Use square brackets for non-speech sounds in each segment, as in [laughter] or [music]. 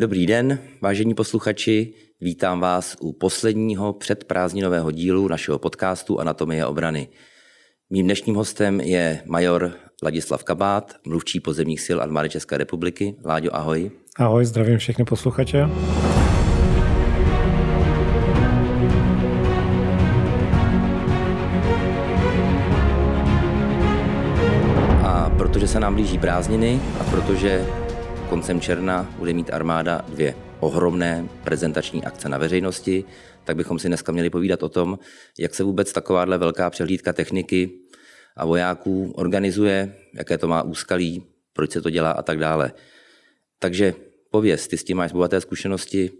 Dobrý den, vážení posluchači, vítám vás u posledního předprázdninového dílu našeho podcastu Anatomie obrany. Mým dnešním hostem je major Ladislav Kabát, mluvčí pozemních sil armády České republiky. Láďo, ahoj. Ahoj, zdravím všechny posluchače. A protože se nám blíží prázdniny a protože koncem června bude mít armáda dvě ohromné prezentační akce na veřejnosti, tak bychom si dneska měli povídat o tom, jak se vůbec takováhle velká přehlídka techniky a vojáků organizuje, jaké to má úskalí, proč se to dělá a tak dále. Takže pověz, ty s tím máš bohaté zkušenosti,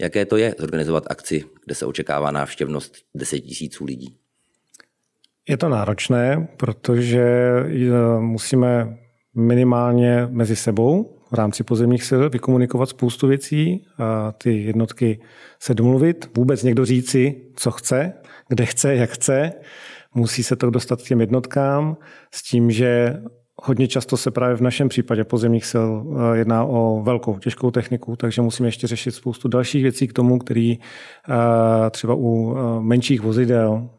jaké to je zorganizovat akci, kde se očekává návštěvnost 10 tisíců lidí? Je to náročné, protože eh, musíme minimálně mezi sebou v rámci pozemních sil vykomunikovat spoustu věcí, a ty jednotky se domluvit, vůbec někdo říci, co chce, kde chce, jak chce. Musí se to dostat k těm jednotkám s tím, že Hodně často se právě v našem případě pozemních sil eh, jedná o velkou, těžkou techniku, takže musíme ještě řešit spoustu dalších věcí k tomu, který eh, třeba u eh, menších vozidel,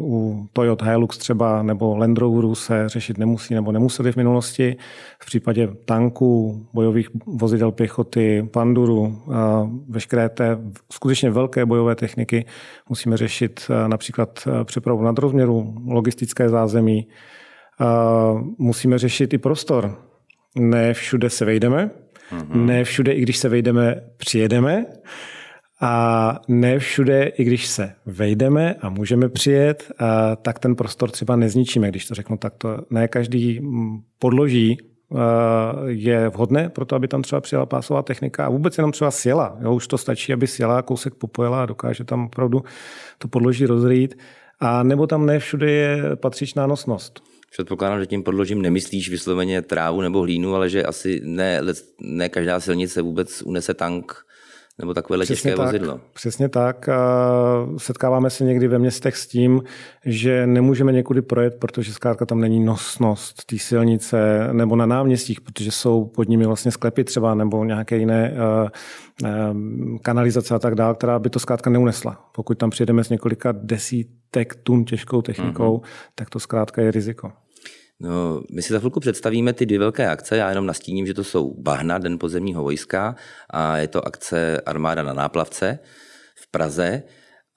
u Toyota Hilux třeba nebo Land Roveru se řešit nemusí nebo nemuseli v minulosti. V případě tanků, bojových vozidel pěchoty, panduru, veškeré té skutečně velké bojové techniky musíme řešit například přepravu nadrozměru, logistické zázemí, musíme řešit i prostor. Ne všude se vejdeme, mm-hmm. ne všude, i když se vejdeme, přijedeme. A ne všude, i když se vejdeme a můžeme přijet, a tak ten prostor třeba nezničíme, když to řeknu takto. Ne každý podloží je vhodné pro to, aby tam třeba přijela pásová technika a vůbec jenom třeba sjela. Jo, už to stačí, aby sjela, kousek popojela a dokáže tam opravdu to podloží rozrýt. A nebo tam ne všude je patřičná nosnost. Předpokládám, že tím podložím nemyslíš vysloveně trávu nebo hlínu, ale že asi ne, ne každá silnice vůbec unese tank nebo takovéhle těžké tak, vozidlo. Přesně tak. Setkáváme se někdy ve městech s tím, že nemůžeme někudy projet, protože zkrátka tam není nosnost té silnice nebo na náměstích, protože jsou pod nimi vlastně sklepy třeba nebo nějaké jiné eh, eh, kanalizace a tak dále, která by to zkrátka neunesla. Pokud tam přijedeme s několika desítek tun těžkou technikou, mm-hmm. tak to zkrátka je riziko. No, my si za chvilku představíme ty dvě velké akce. Já jenom nastíním, že to jsou Bahna, Den pozemního vojska a je to akce Armáda na náplavce v Praze.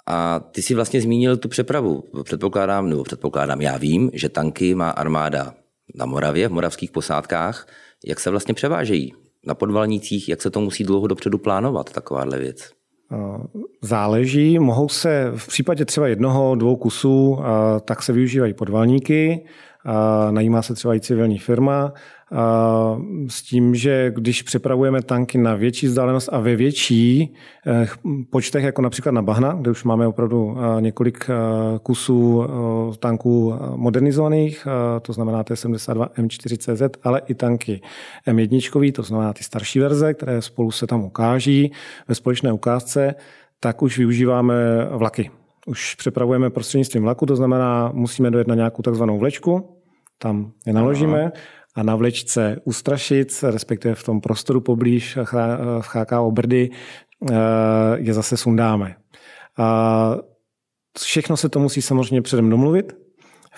A ty si vlastně zmínil tu přepravu. Předpokládám, nebo předpokládám, já vím, že tanky má armáda na Moravě, v moravských posádkách. Jak se vlastně převážejí? Na podvalnících, jak se to musí dlouho dopředu plánovat, takováhle věc? Záleží, mohou se v případě třeba jednoho, dvou kusů, tak se využívají podvalníky, najímá se třeba i civilní firma, s tím, že když přepravujeme tanky na větší vzdálenost a ve větší eh, počtech, jako například na Bahna, kde už máme opravdu eh, několik eh, kusů tanků modernizovaných, to znamená T-72 M4CZ, ale i tanky M1, to znamená ty starší verze, které spolu se tam ukáží ve společné ukázce, tak už využíváme vlaky už přepravujeme prostřednictvím vlaku, to znamená, musíme dojet na nějakou takzvanou vlečku, tam je naložíme Aha. a na vlečce u Strašic, respektive v tom prostoru poblíž v HKO Brdy, eh, je zase sundáme. A všechno se to musí samozřejmě předem domluvit,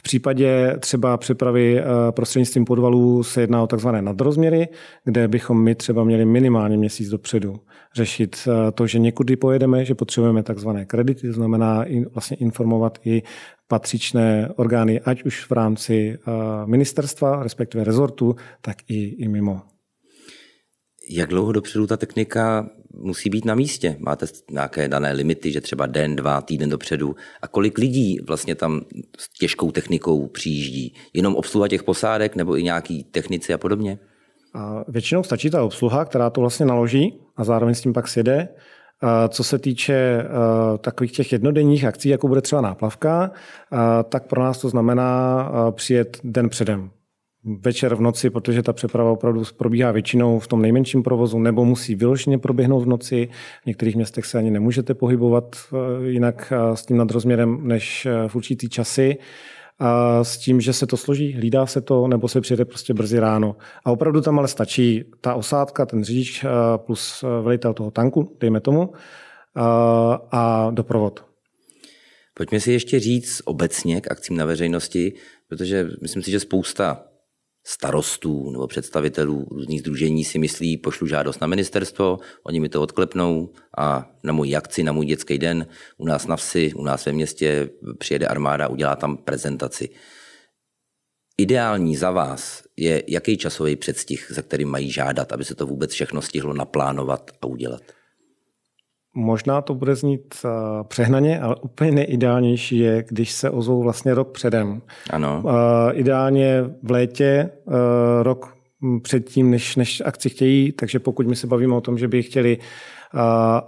v případě třeba přepravy eh, prostřednictvím podvalů se jedná o takzvané nadrozměry, kde bychom my třeba měli minimálně měsíc dopředu řešit eh, to, že někudy pojedeme, že potřebujeme takzvané kredity, to znamená vlastně informovat i patřičné orgány, ať už v rámci eh, ministerstva, respektive rezortu, tak i, i mimo. Jak dlouho dopředu ta technika musí být na místě? Máte nějaké dané limity, že třeba den, dva, týden dopředu? A kolik lidí vlastně tam s těžkou technikou přijíždí? Jenom obsluha těch posádek nebo i nějaký technici a podobně? A většinou stačí ta obsluha, která to vlastně naloží a zároveň s tím pak sjede. Co se týče takových těch jednodenních akcí, jako bude třeba náplavka, tak pro nás to znamená přijet den předem večer v noci, protože ta přeprava opravdu probíhá většinou v tom nejmenším provozu, nebo musí vyloženě proběhnout v noci. V některých městech se ani nemůžete pohybovat jinak s tím nadrozměrem než v určitý časy. a s tím, že se to složí, hlídá se to, nebo se přijede prostě brzy ráno. A opravdu tam ale stačí ta osádka, ten řidič plus velitel toho tanku, dejme tomu, a doprovod. Pojďme si ještě říct obecně k akcím na veřejnosti, protože myslím si, že spousta starostů nebo představitelů různých združení si myslí, pošlu žádost na ministerstvo, oni mi to odklepnou a na můj akci, na můj dětský den u nás na vsi, u nás ve městě přijede armáda, udělá tam prezentaci. Ideální za vás je jaký časový předstih, za kterým mají žádat, aby se to vůbec všechno stihlo naplánovat a udělat? Možná to bude znít eh, přehnaně, ale úplně nejideálnější je, když se ozvou vlastně rok předem. Ano. Eh, ideálně v létě, eh, rok předtím, než, než akci chtějí, takže pokud my se bavíme o tom, že by chtěli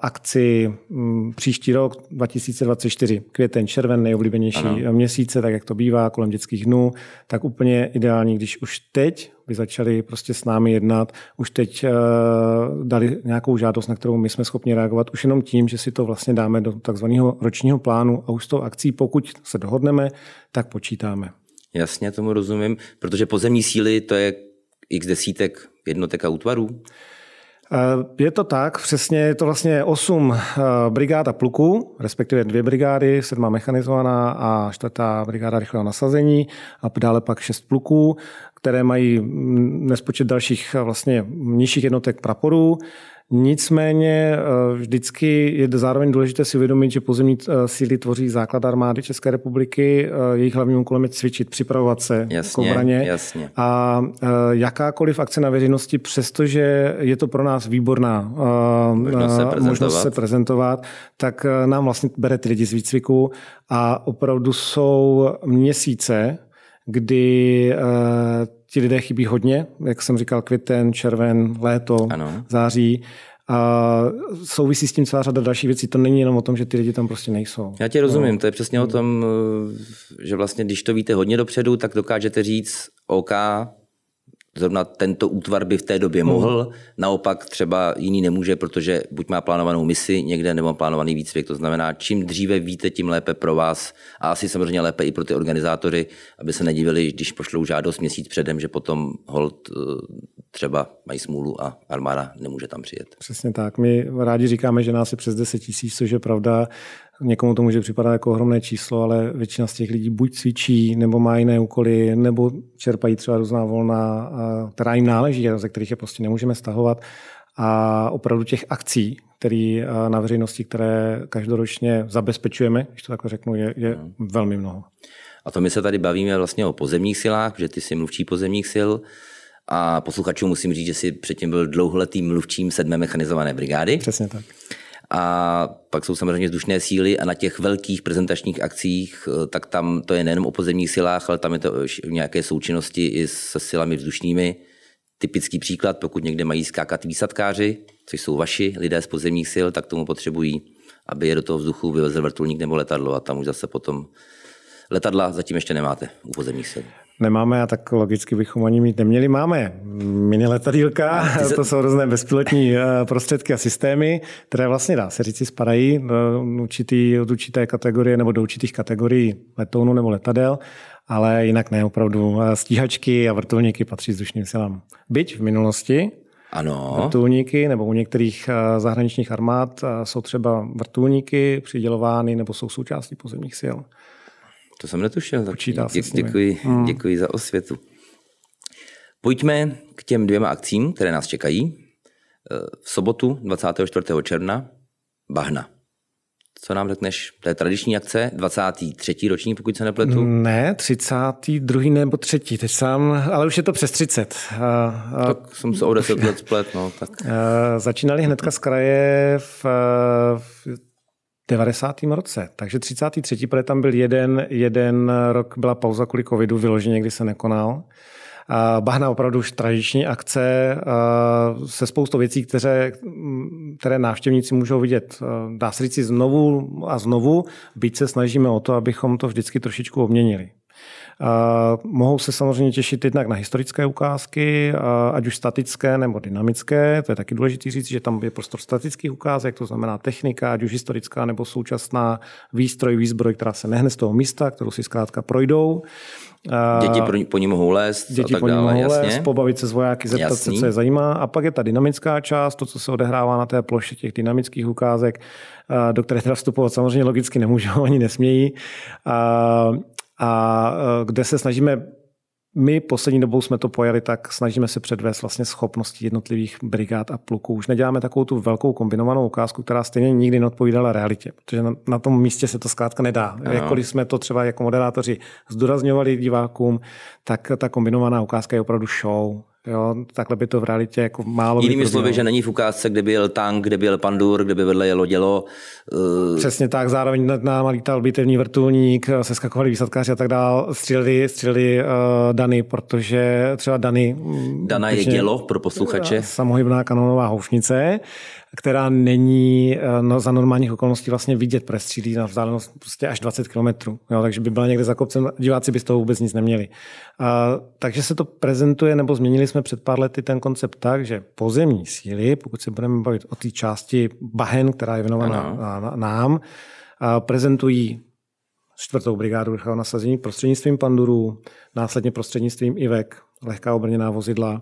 akci mm, příští rok 2024, květen, červen, nejoblíbenější ano. měsíce, tak jak to bývá kolem dětských dnů, tak úplně ideální, když už teď by začali prostě s námi jednat, už teď uh, dali nějakou žádost, na kterou my jsme schopni reagovat, už jenom tím, že si to vlastně dáme do takzvaného ročního plánu a už s tou akcí, pokud se dohodneme, tak počítáme. Jasně, tomu rozumím, protože pozemní síly to je x desítek jednotek a útvarů. Eh, je to tak, přesně je to vlastně osm eh, brigád a pluků, respektive dvě brigády, sedma mechanizovaná a čtvrtá brigáda rychlého nasazení a dále pak šest pluků, které mají nespočet dalších vlastně nižších jednotek praporů. Nicméně eh, vždycky je zároveň důležité si uvědomit, že pozemní eh, síly tvoří základ armády České republiky. Eh, jejich hlavním úkolem je cvičit, připravovat se jasně, k obraně. Jasně. A jakákoliv akce na veřejnosti, přestože je to pro nás výborná možnost se prezentovat, možnost se prezentovat tak nám vlastně bere ty lidi z výcviku a opravdu jsou měsíce, kdy ti lidé chybí hodně, jak jsem říkal, květen, červen, léto, ano. září. A souvisí s tím celá řada dalších věcí. To není jenom o tom, že ty lidi tam prostě nejsou. Já tě rozumím, no. to je přesně o tom, že vlastně, když to víte hodně dopředu, tak dokážete říct, OK, zrovna tento útvar by v té době hmm. mohl, naopak třeba jiný nemůže, protože buď má plánovanou misi někde nebo má plánovaný výcvik. To znamená, čím dříve víte, tím lépe pro vás a asi samozřejmě lépe i pro ty organizátory, aby se nedivili, když pošlou žádost měsíc předem, že potom hold eh, třeba mají smůlu a armáda nemůže tam přijet. Přesně tak. My rádi říkáme, že nás je přes 10 tisíc, což je pravda. Někomu to může připadat jako ohromné číslo, ale většina z těch lidí buď cvičí, nebo má jiné úkoly, nebo čerpají třeba různá volna, která jim náleží, ze kterých je prostě nemůžeme stahovat. A opravdu těch akcí, které na veřejnosti, které každoročně zabezpečujeme, když to takhle řeknu, je, je hmm. velmi mnoho. A to my se tady bavíme vlastně o pozemních silách, protože ty jsi mluvčí pozemních sil. A posluchačům musím říct, že jsi předtím byl dlouholetým mluvčím sedmé mechanizované brigády. Přesně tak. A pak jsou samozřejmě vzdušné síly a na těch velkých prezentačních akcích, eh, tak tam to je nejenom o pozemních silách, ale tam je to v nějaké součinnosti i se silami vzdušnými. Typický příklad, pokud někde mají skákat výsadkáři, což jsou vaši lidé z pozemních sil, tak tomu potřebují, aby je do toho vzduchu vyvezl vrtulník nebo letadlo a tam už zase potom letadla zatím ještě nemáte u pozemních sil. Nemáme a tak logicky bychom ani mít neměli. Máme mini letadílka, [laughs] to jsou různé bezpilotní eh, prostředky a systémy, které vlastně dá se říci spadají do, určitý, do určité kategorie nebo do určitých kategorií letounu nebo letadel, ale jinak ne, opravdu eh, stíhačky a vrtulníky patří vzdušným silám. Byť v minulosti ano. Vrtulníky nebo u některých eh, zahraničních armád jsou třeba vrtulníky přidělovány nebo jsou součástí pozemních sil. To jsem netušil. Počítá se děkuji, hmm. děkuji za osvětu. Pojďme k těm dvěma akcím, které nás čekají. Eh, v sobotu 24. června Bahna. Co nám řekneš? To je tradiční akce, 23. roční, pokud se nepletu? Ne, 32. nebo 3. Teď sám, ale už je to přes 30. A, a, tak jsem se o 10 let splet. No, tak. A, začínali hnedka z kraje v, v 90. roce. Takže 33. protože tam byl jeden, jeden rok, byla pauza kvůli covidu, vyloženě, kdy se nekonal. Bahna opravdu už tradiční akce se spoustou věcí, které, které návštěvníci můžou vidět. Dá se říct znovu a znovu, byť se snažíme o to, abychom to vždycky trošičku obměnili. Mohou se samozřejmě těšit jednak na historické ukázky, ať už statické nebo dynamické. To je taky důležité říct, že tam je prostor statických ukázek, to znamená technika, ať už historická nebo současná, výstroj, výzbroj, která se nehne z toho místa, kterou si zkrátka projdou. Děti pro, po ní mohou lézt Děti a tak po ní dále, mohou jasně. lézt, pobavit se s vojáky, zeptat Jasný. se, co je zajímá. A pak je ta dynamická část, to, co se odehrává na té ploše těch dynamických ukázek, do které teda vstupovat samozřejmě logicky nemůžou, [laughs] ani nesmějí. A, a kde se snažíme my poslední dobou jsme to pojeli tak, snažíme se předvést vlastně schopnosti jednotlivých brigád a pluků. Už neděláme takovou tu velkou kombinovanou ukázku, která stejně nikdy neodpovídala realitě, protože na, na tom místě se to zkrátka nedá. Ano. Jakkoliv jsme to třeba jako moderátoři zdůrazňovali divákům, tak ta kombinovaná ukázka je opravdu show. Jo, takhle by to v realitě jako málo Jinými slovy, že není v ukázce, kde by jel tank, kde by jel pandur, kde by vedle jelo dělo. Uh... Přesně tak, zároveň nad náma lítal bitevní vrtulník, seskakovali výsadkáři a tak dál, stříleli, stříleli uh, Dany, protože třeba Dany... Dana je dělo pro posluchače. Samohybná kanonová houfnice, která není no, za normálních okolností vlastně vidět, protože střílí na vzdálenost prostě až 20 km. Jo, takže by byla někde za kopcem, diváci by z toho vůbec nic neměli. A, takže se to prezentuje, nebo změnili jsme před pár lety ten koncept tak, že pozemní síly, pokud se budeme bavit o té části Bahen, která je věnovaná nám, a prezentují čtvrtou brigádu rychlého nasazení prostřednictvím pandurů, následně prostřednictvím IVEK, lehká obrněná vozidla,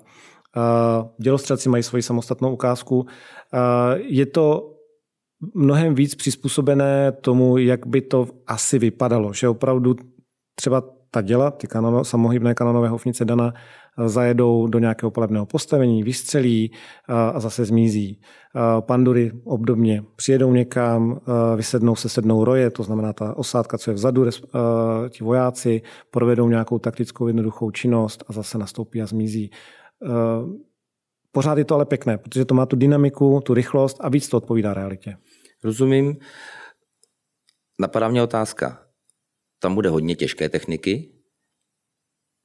Dělostřelci mají svoji samostatnou ukázku. Je to mnohem víc přizpůsobené tomu, jak by to asi vypadalo, že opravdu třeba ta děla, ty kanono, samohybné kanonové hofnice Dana, zajedou do nějakého palebného postavení, vystřelí a zase zmizí. Pandury obdobně přijedou někam, vysednou se sednou roje, to znamená ta osádka, co je vzadu, ti vojáci provedou nějakou taktickou jednoduchou činnost a zase nastoupí a zmizí. Pořád je to ale pěkné, protože to má tu dynamiku, tu rychlost a víc to odpovídá realitě. Rozumím. Napadá mě otázka. Tam bude hodně těžké techniky.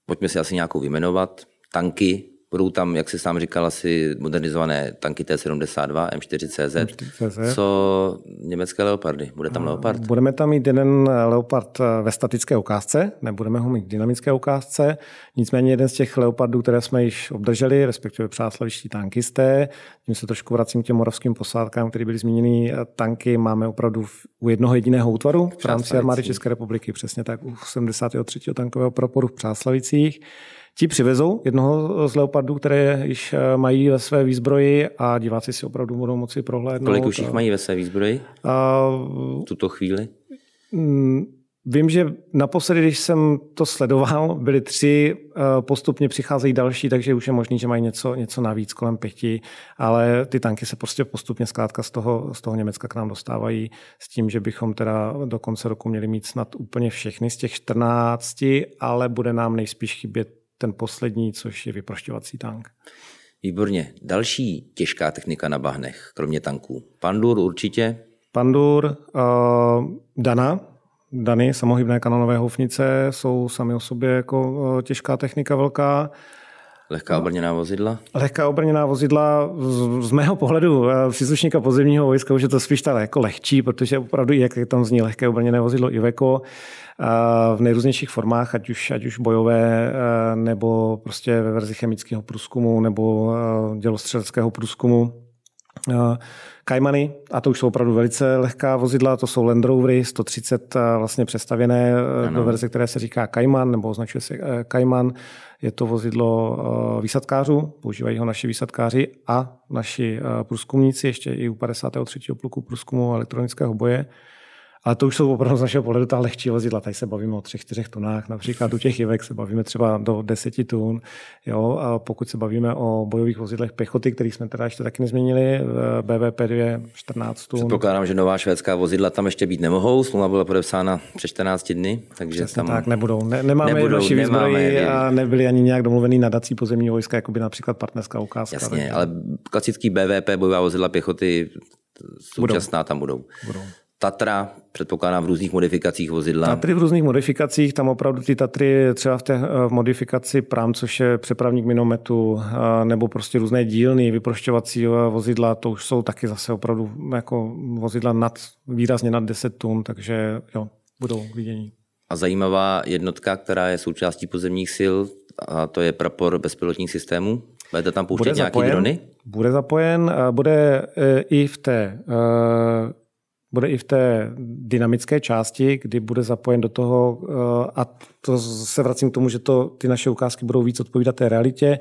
Pojďme si asi nějakou vyjmenovat. Tanky, budou tam, jak jsi sám říkal, asi modernizované tanky T-72, M4CZ. M4CZ. Co německé leopardy? Bude tam leopard? Budeme tam mít jeden leopard ve statické ukázce, nebudeme ho mít v dynamické ukázce. Nicméně jeden z těch leopardů, které jsme již obdrželi, respektive přáslaviští tankisté, tím se trošku vracím k těm moravským posádkám, které byly zmíněny. Tanky máme opravdu u jednoho jediného útvaru v rámci armády České republiky, přesně tak u 73. tankového proporu v Přáslavicích. Ti přivezou jednoho z leopardů, které již mají ve své výzbroji a diváci si opravdu budou moci prohlédnout. Kolik už jich mají ve své výzbroji v tuto chvíli? Vím, že naposledy, když jsem to sledoval, [laughs] byly tři, postupně přicházejí další, takže už je možný, že mají něco, něco navíc kolem pěti, ale ty tanky se prostě postupně zkrátka z toho, z toho Německa k nám dostávají s tím, že bychom teda do konce roku měli mít snad úplně všechny z těch 14, ale bude nám nejspíš chybět ten poslední, což je vyprošťovací tank. Výborně. Další těžká technika na bahnech, kromě tanků. Pandur určitě? Pandur, uh, Dana, Dany, samohybné kanonové houfnice jsou sami o sobě jako uh, těžká technika velká. Lehká obrněná vozidla? Lehká obrněná vozidla z, z mého pohledu příslušníka pozemního vojska už je to spíš tak jako lehčí, protože opravdu jak tam zní lehké obrněné vozidlo Iveco v nejrůznějších formách, ať už, ať už bojové, nebo prostě ve verzi chemického průzkumu, nebo dělostřeleckého průzkumu. Kaimany, a to už jsou opravdu velice lehká vozidla, to jsou Land Rovery 130 vlastně přestavěné ano. do verze, které se říká Kaiman, nebo označuje se Kaiman. Je to vozidlo výsadkářů, používají ho naši výsadkáři a naši průzkumníci, ještě i u 53. pluku průzkumu elektronického boje. Ale to už jsou opravdu z našeho pohledu ta lehčí vozidla. Tady se bavíme o třech, čtyřech tunách. Například u těch jivek se bavíme třeba do deseti tun. Jo? A pokud se bavíme o bojových vozidlech pěchoty, kterých jsme teda ještě taky nezměnili, BVP 2 14 tun. Předpokládám, že nová švédská vozidla tam ještě být nemohou. Smlouva byla podepsána před 14 dny. Takže Přesně tam tak, nebudou. Ne, nemáme nebudou, naši výzbroji a nebyli ani nějak domluvený nadací pozemní vojska, jako by například partnerská ukázka. Jasně, tak. ale klasický BVP, bojová vozidla pěchoty, současná budou. tam budou. budou. Tatra, předpokládám v různých modifikacích vozidla. Tatry v různých modifikacích, tam opravdu ty Tatry třeba v té v modifikaci Prám, což je přepravník minometu, nebo prostě různé dílny, vyprošťovací vozidla, to už jsou taky zase opravdu jako vozidla nad, výrazně nad 10 tun, takže jo, budou vidění. a zajímavá jednotka, která je součástí pozemních sil, a to je prapor bezpilotních systémů. Budete tam pouštět zapojen, drony? Bude zapojen, bude e, i v té bude i v té dynamické části, kdy bude zapojen do toho, e, a to se vracím k tomu, že to, ty naše ukázky budou víc odpovídat té realitě,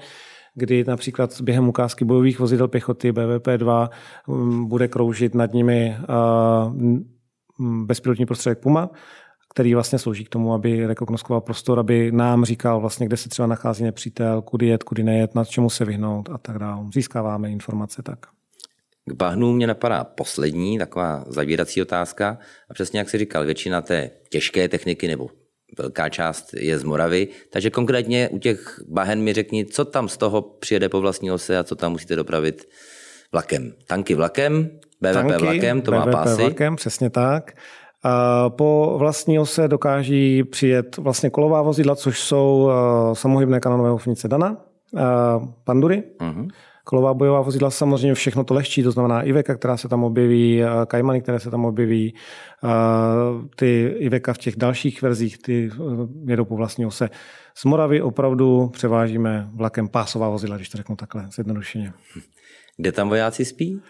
kdy například během ukázky bojových vozidel pěchoty BVP-2 bude kroužit nad nimi bezpilotní prostředek Puma, který vlastně slouží k tomu, aby rekognoskoval prostor, aby nám říkal vlastně, kde se třeba nachází nepřítel, kudy jet, kudy nejet, nad čemu se vyhnout a tak dále. Získáváme informace tak. K bahnu mě napadá poslední, taková zavírací otázka. A přesně jak si říkal, většina té těžké techniky nebo velká část je z Moravy. Takže konkrétně u těch bahen mi řekni, co tam z toho přijede po vlastní ose a co tam musíte dopravit vlakem. Tanky vlakem, BVP Tanky, vlakem, to BVP má pásy. vlakem, přesně tak. Po vlastní ose dokáží přijet vlastně kolová vozidla, což jsou samohybné kanonové houfnice Dana, Pandury, uh-huh. Kolová bojová vozidla, samozřejmě všechno to lehčí, to znamená Iveka, která se tam objeví, Kajmany, které se tam objeví, ty Iveka v těch dalších verzích, ty e, jedou po vlastní ose. Z Moravy opravdu převážíme vlakem pásová vozidla, když to řeknu takhle zjednodušeně. Kde tam vojáci spí?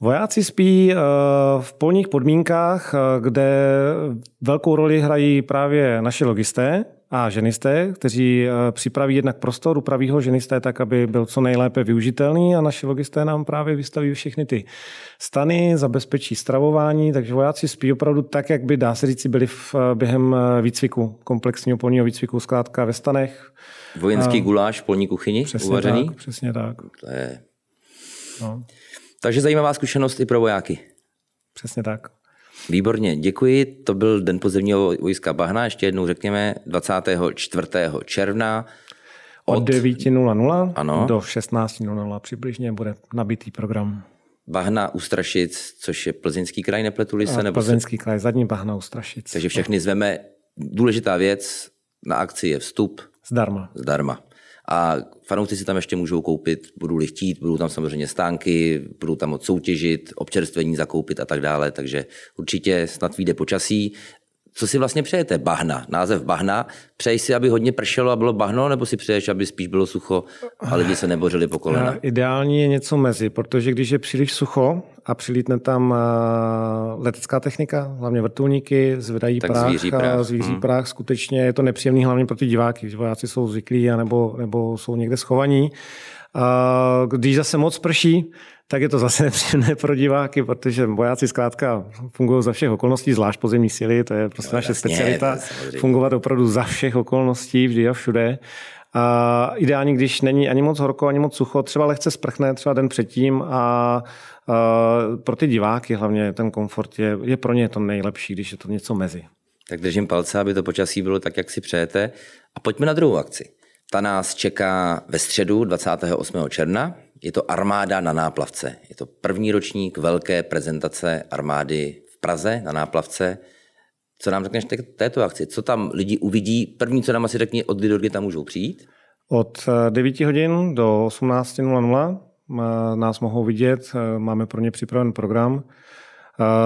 Vojáci spí eh, v polních podmínkách, eh, kde velkou roli hrají právě naši logisté a ženisté, kteří eh, připraví jednak prostor, upraví ho ženisté tak, aby byl co nejlépe využitelný a naši logisté nám právě vystaví všechny ty stany, zabezpečí stravování, takže vojáci spí opravdu tak, jak by, dá se říct, byli v, během výcviku, komplexního polního výcviku, zkrátka ve stanech. Vojenský guláš v polní kuchyni přesně uvařený? Tak, přesně tak. To je... No. Takže zajímavá zkušenost i pro vojáky. Přesně tak. Výborně, děkuji. To byl Den pozemního vojska Bahna. Ještě jednou řekněme 24. června. Od, od 9.00 ano. do 16.00 přibližně bude nabitý program. Bahna u Strašic, což je plzeňský kraj, nepletuli se? Nebo plzeňský se... kraj, zadní Bahna u Strašic. Takže všechny zveme. Důležitá věc, na akci je vstup. Zdarma. Zdarma. A fanoušci si tam ještě můžou koupit, budou-li chtít, budou tam samozřejmě stánky, budou tam moc soutěžit, občerstvení zakoupit a tak dále, takže určitě snad vyjde počasí. Co si vlastně přejete? Bahna, název Bahna. Přeji si, aby hodně pršelo a bylo bahno, nebo si přeješ, aby spíš bylo sucho a lidi se nebořili po kolena? Ideální je něco mezi, protože když je příliš sucho a přilítne tam letecká technika, hlavně vrtulníky, zvedají tak prach, zvíří prach, zvíří hmm. prach, skutečně je to nepříjemný hlavně pro ty diváky, když vojáci jsou zvyklí a nebo, nebo jsou někde schovaní. A když zase moc prší, tak je to zase [laughs] nepříjemné pro diváky, protože vojáci zkrátka fungují za všech okolností, zvlášť pozemní síly, to je prostě no, naše jasně, specialita, fungovat opravdu za všech okolností, vždy a všude. A ideální, když není ani moc horko, ani moc sucho, třeba lehce sprchne, třeba den předtím a, a pro ty diváky hlavně ten komfort je, je pro ně to nejlepší, když je to něco mezi. Tak držím palce, aby to počasí bylo tak, jak si přejete. A pojďme na druhou akci. Ta nás čeká ve středu 28. června. Je to armáda na náplavce. Je to první ročník velké prezentace armády v Praze na náplavce. Co nám řekneš k této akci? Co tam lidi uvidí? První, co nám asi řekni, od kdy do kdy tam můžou přijít? Od 9 hodin do 18.00 eh, nás mohou vidět. Eh, máme pro ně připraven program.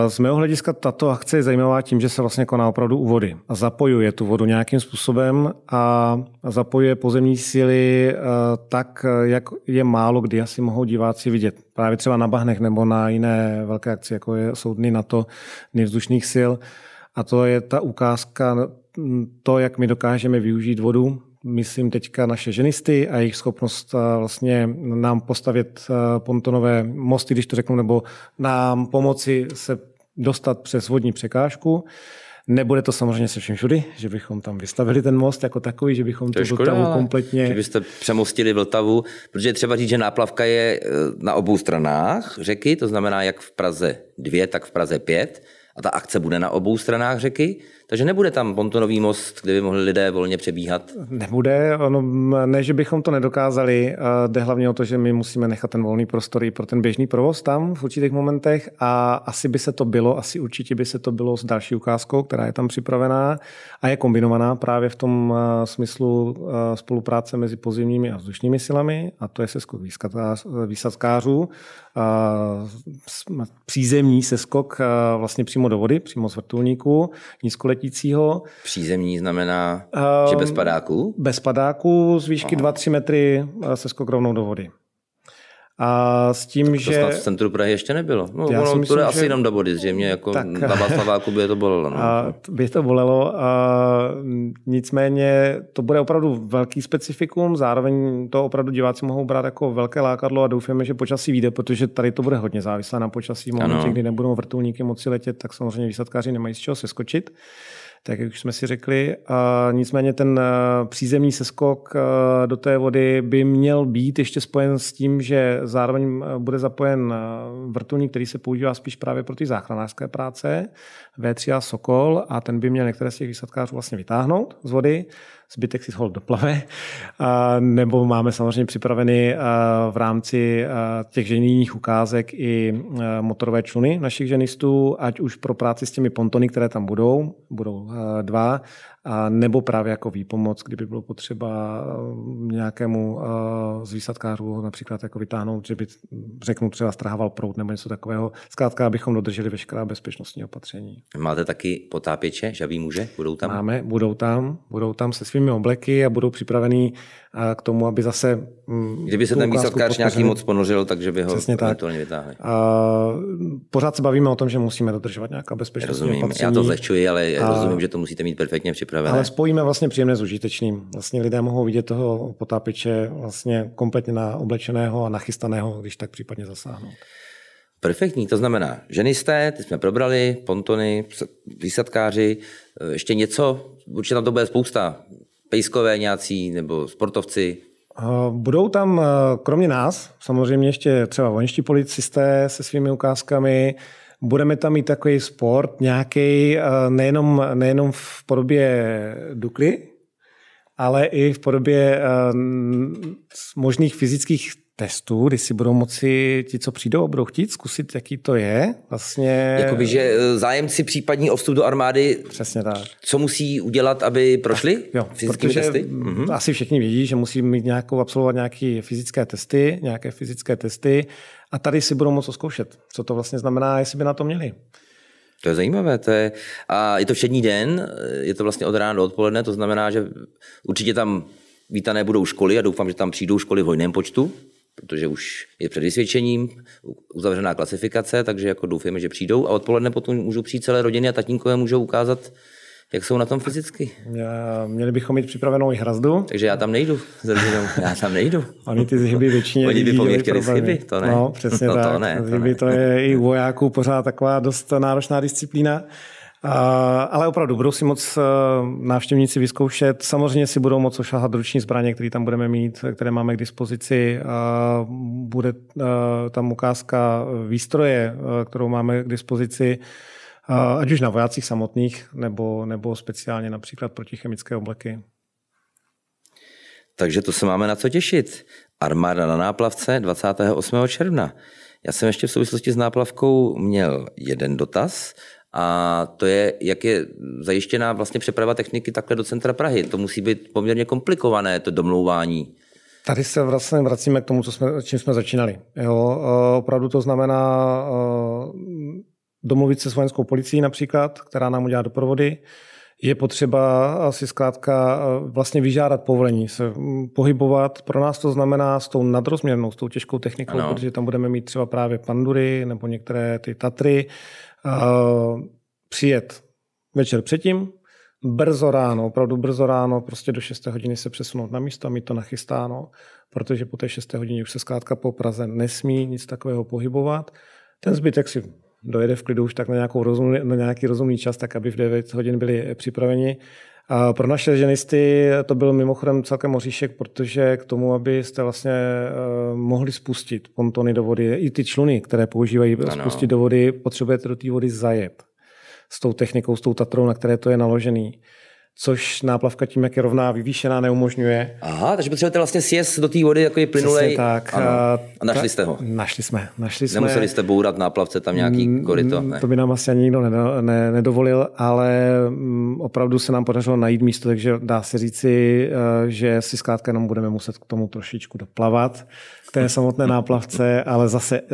Z mého hlediska tato akce je zajímavá tím, že se vlastně koná opravdu u vody zapojuje tu vodu nějakým způsobem a zapojuje pozemní síly eh, tak, jak je málo kdy asi mohou diváci vidět. Právě třeba na Bahnech nebo na jiné velké akci, jako je, jsou dny NATO, dny vzdušných sil. A to je ta ukázka, to, jak my dokážeme využít vodu myslím teďka naše ženisty a jejich schopnost eh, vlastně nám postavit eh, pontonové mosty, když to řeknu, nebo nám pomoci se dostat přes vodní překážku. Nebude to samozřejmě se všem všudy, že bychom tam vystavili ten most jako takový, že bychom to tu Vltavu kompletně... Že byste přemostili Vltavu, protože třeba říct, že náplavka je eh, na obou stranách řeky, to znamená jak v Praze 2, tak v Praze 5 a ta akce bude na obou stranách řeky, takže nebude tam pontonový most, kde by mohli lidé volně přebíhat? Nebude, ono, ne, že bychom to nedokázali, jde hlavně o to, že my musíme nechat ten volný prostor i pro ten běžný provoz tam v určitých momentech a asi by se to bylo, asi určitě by se to bylo s další ukázkou, která je tam připravená a je kombinovaná právě v tom smyslu spolupráce mezi pozemními a vzdušními silami a to je seskok výsadkářů, přízemní seskok vlastně přímo do vody, přímo z vrtulníku nízkoletícího. Přízemní znamená, uh, že bez padáků? Bez padáků z výšky 2-3 metry se skok rovnou do vody. A s tím, to že... To v centru Prahy ještě nebylo. No, Já ono, myslím, to je že... asi jenom do body, zřejmě jako tak... na Václaváku by to bolelo. No. A by to bolelo. A nicméně to bude opravdu velký specifikum, zároveň to opravdu diváci mohou brát jako velké lákadlo a doufáme, že počasí vyjde, protože tady to bude hodně závislé na počasí. V momentě, kdy nebudou vrtulníky moci letět, tak samozřejmě výsadkáři nemají z čeho se skočit tak jak už jsme si řekli. A nicméně ten eh, přízemní seskok eh, do té vody by měl být ještě spojen s tím, že zároveň eh, bude zapojen vrtulník, který se používá spíš právě pro ty záchranářské práce, V3A Sokol, a ten by měl některé z těch výsadkářů vlastně vytáhnout z vody zbytek si hold doplave, nebo máme samozřejmě připraveny v rámci těch ženijních ukázek i motorové čluny našich ženistů, ať už pro práci s těmi pontony, které tam budou, budou dva, a nebo právě jako výpomoc, kdyby bylo potřeba nějakému z výsadkářů například jako vytáhnout, že by, řeknu, třeba strhával prout nebo něco takového. Zkrátka, abychom dodrželi veškerá bezpečnostní opatření. Máte taky potápěče, žaví muže? Budou tam? Máme, budou tam, budou tam se svými obleky a budou připravení k tomu, aby zase... Mm, Kdyby se ten výsadkář nějaký moc ponořil, takže by ho Přesně tak. vytáhli. A pořád se bavíme o tom, že musíme dodržovat nějaká bezpečnostní rozumím. opatření. Já to zlehčuji, ale a... rozumím, že to musíte mít perfektně připravené. Ale spojíme vlastně příjemné s užitečným. Vlastně lidé mohou vidět toho potápiče vlastně kompletně na oblečeného a nachystaného, když tak případně zasáhnout. Perfektní, to znamená ženisté, ty jsme probrali, pontony, výsadkáři, ještě něco, určitě tam to bude spousta pejskové nějací nebo sportovci? Budou tam, kromě nás, samozřejmě ještě třeba vojenští policisté se svými ukázkami, budeme tam mít takový sport, nějaký nejenom, nejenom v podobě Dukly, ale i v podobě možných fyzických testů, kdy si budou moci ti, co přijdou, budou chtít zkusit, jaký to je. Vlastně... Jakoby, že e, zájemci případní o vstup do armády, Přesně tak. co musí udělat, aby prošli tak, jo, fyzické testy? Mhm. Asi všichni vědí, že musí mít nějakou, absolvovat nějaké fyzické testy, nějaké fyzické testy a tady si budou moct zkoušet, co to vlastně znamená, jestli by na to měli. To je zajímavé. To je, a je to všední den, je to vlastně od rána do odpoledne, to znamená, že určitě tam vítané budou školy a doufám, že tam přijdou školy v hojném počtu, protože už je před vysvědčením uzavřená klasifikace, takže jako doufáme, že přijdou a odpoledne potom můžou přijít celé rodiny a tatínkové můžou ukázat, jak jsou na tom fyzicky. Já, měli bychom mít připravenou i hrazdu. Takže já tam nejdu s rodinou. Já tam nejdu. Oni ty zhyby většině Oni by po mě chtěli chyby, to ne. No, přesně [laughs] no, tak. To ne, to, ne. to je i u vojáků pořád taková dost náročná disciplína. Ale opravdu budou si moc eh, návštěvníci vyzkoušet. Samozřejmě si budou moc ošahat ruční zbraně, které tam budeme mít, které máme k dispozici. Bude eh, tam ukázka výstroje, eh, kterou máme k dispozici, ať už na vojácích samotných, nebo, nebo speciálně například protichemické obleky. Takže to se máme na co těšit. Armáda na náplavce 28. června. Já jsem ještě v souvislosti s náplavkou měl jeden dotaz a to je, jak je zajištěná vlastně přeprava techniky takhle do centra Prahy. To musí být poměrně komplikované, to domlouvání. Tady se vlastně vracíme k tomu, co jsme, čím jsme začínali. Jo, opravdu to znamená domluvit se s vojenskou policií například, která nám udělá doprovody. Je potřeba asi zkrátka vlastně vyžádat povolení, se pohybovat. Pro nás to znamená s tou nadrozměrnou, s tou těžkou technikou, ano. protože tam budeme mít třeba právě pandury nebo některé ty Tatry, přijet večer předtím, brzo ráno, opravdu brzo ráno, prostě do 6 hodiny se přesunout na místo a mít to nachystáno, protože po té 6 hodině už se zkrátka po Praze nesmí nic takového pohybovat. Ten zbytek si dojede v klidu už tak na, nějakou rozumný, na nějaký rozumný čas, tak aby v 9 hodin byli připraveni. A pro naše ženisty to byl mimochodem celkem oříšek, protože k tomu, abyste vlastně uh, mohli spustit pontony do vody, i ty čluny, které používají ano. spustit do vody, potřebujete do té vody zajet s tou technikou, s tou Tatrou, na které to je naložený. Což náplavka tím, jak je rovná, vyvýšená, neumožňuje. Aha, takže potřebujete vlastně sjezd do té vody, jako je plynulej. tak. Ano. A našli jste ho? Našli jsme. Našli jsme. Nemuseli jste bourat náplavce tam nějaký koryto? Ne. To by nám asi ani nikdo ne, nedovolil, ale mm, opravdu se nám podařilo najít místo, takže dá se říci, eh, že si zkrátka jenom budeme muset k tomu trošičku doplavat té samotné náplavce, ale zase eh,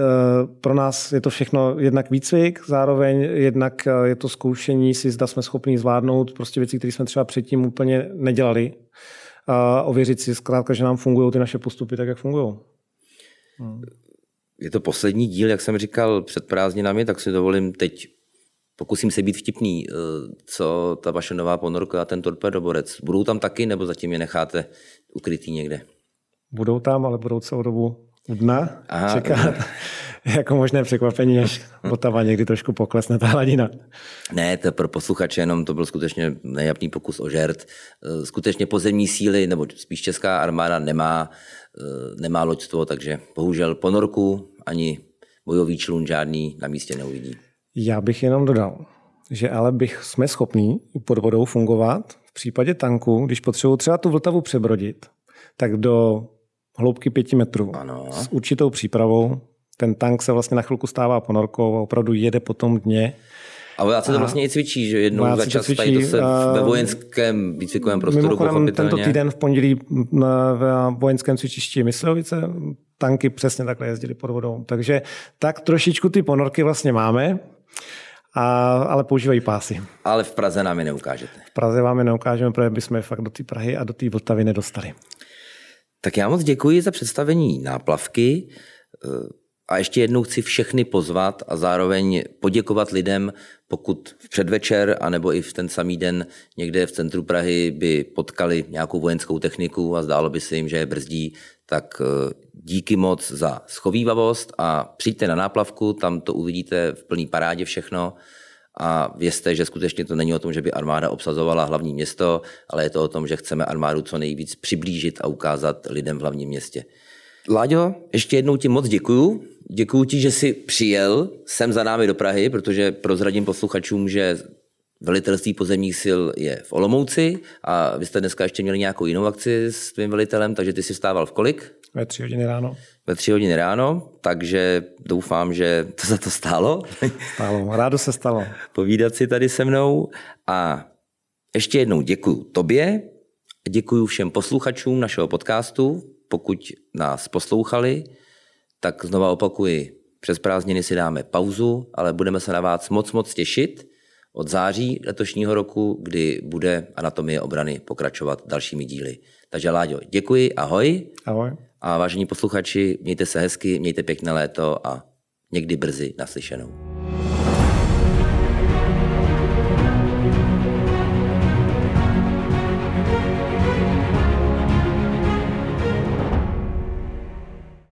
pro nás je to všechno jednak výcvik, zároveň jednak eh, je to zkoušení si, zda jsme schopni zvládnout prostě věci, které jsme třeba předtím úplně nedělali. A ověřit si zkrátka, že nám fungují ty naše postupy tak, jak fungují. Hmm. Je to poslední díl, jak jsem říkal před prázdninami, tak si dovolím teď Pokusím se být vtipný. Eh, co ta vaše nová ponorka a ten torpedoborec? Budou tam taky, nebo zatím je necháte ukrytý někde? Budou tam, ale budou celou dobu u dna Aha, čekat. [laughs] jako možné překvapení, až Vltava někdy trošku poklesne ta hladina. Ne, to pro posluchače jenom to byl skutečně nejapný pokus o žert. Eh, skutečně pozemní síly, nebo spíš česká armáda nemá, eh, nemá loďstvo, takže bohužel ponorku ani bojový člun žádný na místě neuvidí. Já bych jenom dodal, že ale bych jsme schopní pod vodou fungovat v případě tanku, když potřebují třeba tu Vltavu přebrodit, tak do hloubky pěti metrů ano. s určitou přípravou. Ten tank se vlastně na chvilku stává ponorkou a opravdu jede po tom dně. A vojáci to vlastně i cvičí, že jednou za čas cvičí, to se ve vojenském výcvikovém prostoru tento týden v pondělí ve vojenském cvičišti Myslovice tanky přesně takhle jezdili pod vodou. Takže tak trošičku ty ponorky vlastně máme, a, ale používají pásy. Ale v Praze nám je neukážete. V Praze vám je neukážeme, protože bychom je fakt do té Prahy a do té Vltavy nedostali. Tak já moc děkuji za představení náplavky a ještě jednou chci všechny pozvat a zároveň poděkovat lidem, pokud v předvečer anebo i v ten samý den někde v centru Prahy by potkali nějakou vojenskou techniku a zdálo by se jim, že je brzdí, tak eh, díky moc za schovývavost a přijďte na náplavku, tam to uvidíte v plný parádě všechno a vězte, že skutečně to není o tom, že by armáda obsazovala hlavní město, ale je to o tom, že chceme armádu co nejvíc přiblížit a ukázat lidem v hlavním městě. Láďo, ještě jednou ti moc děkuju. Děkuju ti, že jsi přijel sem za námi do Prahy, protože prozradím posluchačům, že velitelství pozemních sil je v Olomouci a vy jste dneska ještě měli nějakou jinou akci s tvým velitelem, takže ty jsi vstával v kolik? Ve tři hodiny ráno. Ve tři hodiny ráno, takže doufám, že to za to stálo. Stálo, rádo se stalo. Povídat si tady se mnou a ještě jednou děkuji tobě, děkuji všem posluchačům našeho podcastu, pokud nás poslouchali, tak znova opakuji, přes prázdniny si dáme pauzu, ale budeme se na vás moc, moc těšit od září letošního roku, kdy bude Anatomie obrany pokračovat dalšími díly. Takže Láďo, děkuji, ahoj. Ahoj. A vážení posluchači, mějte se hezky, mějte pěkné léto a někdy brzy naslyšenou.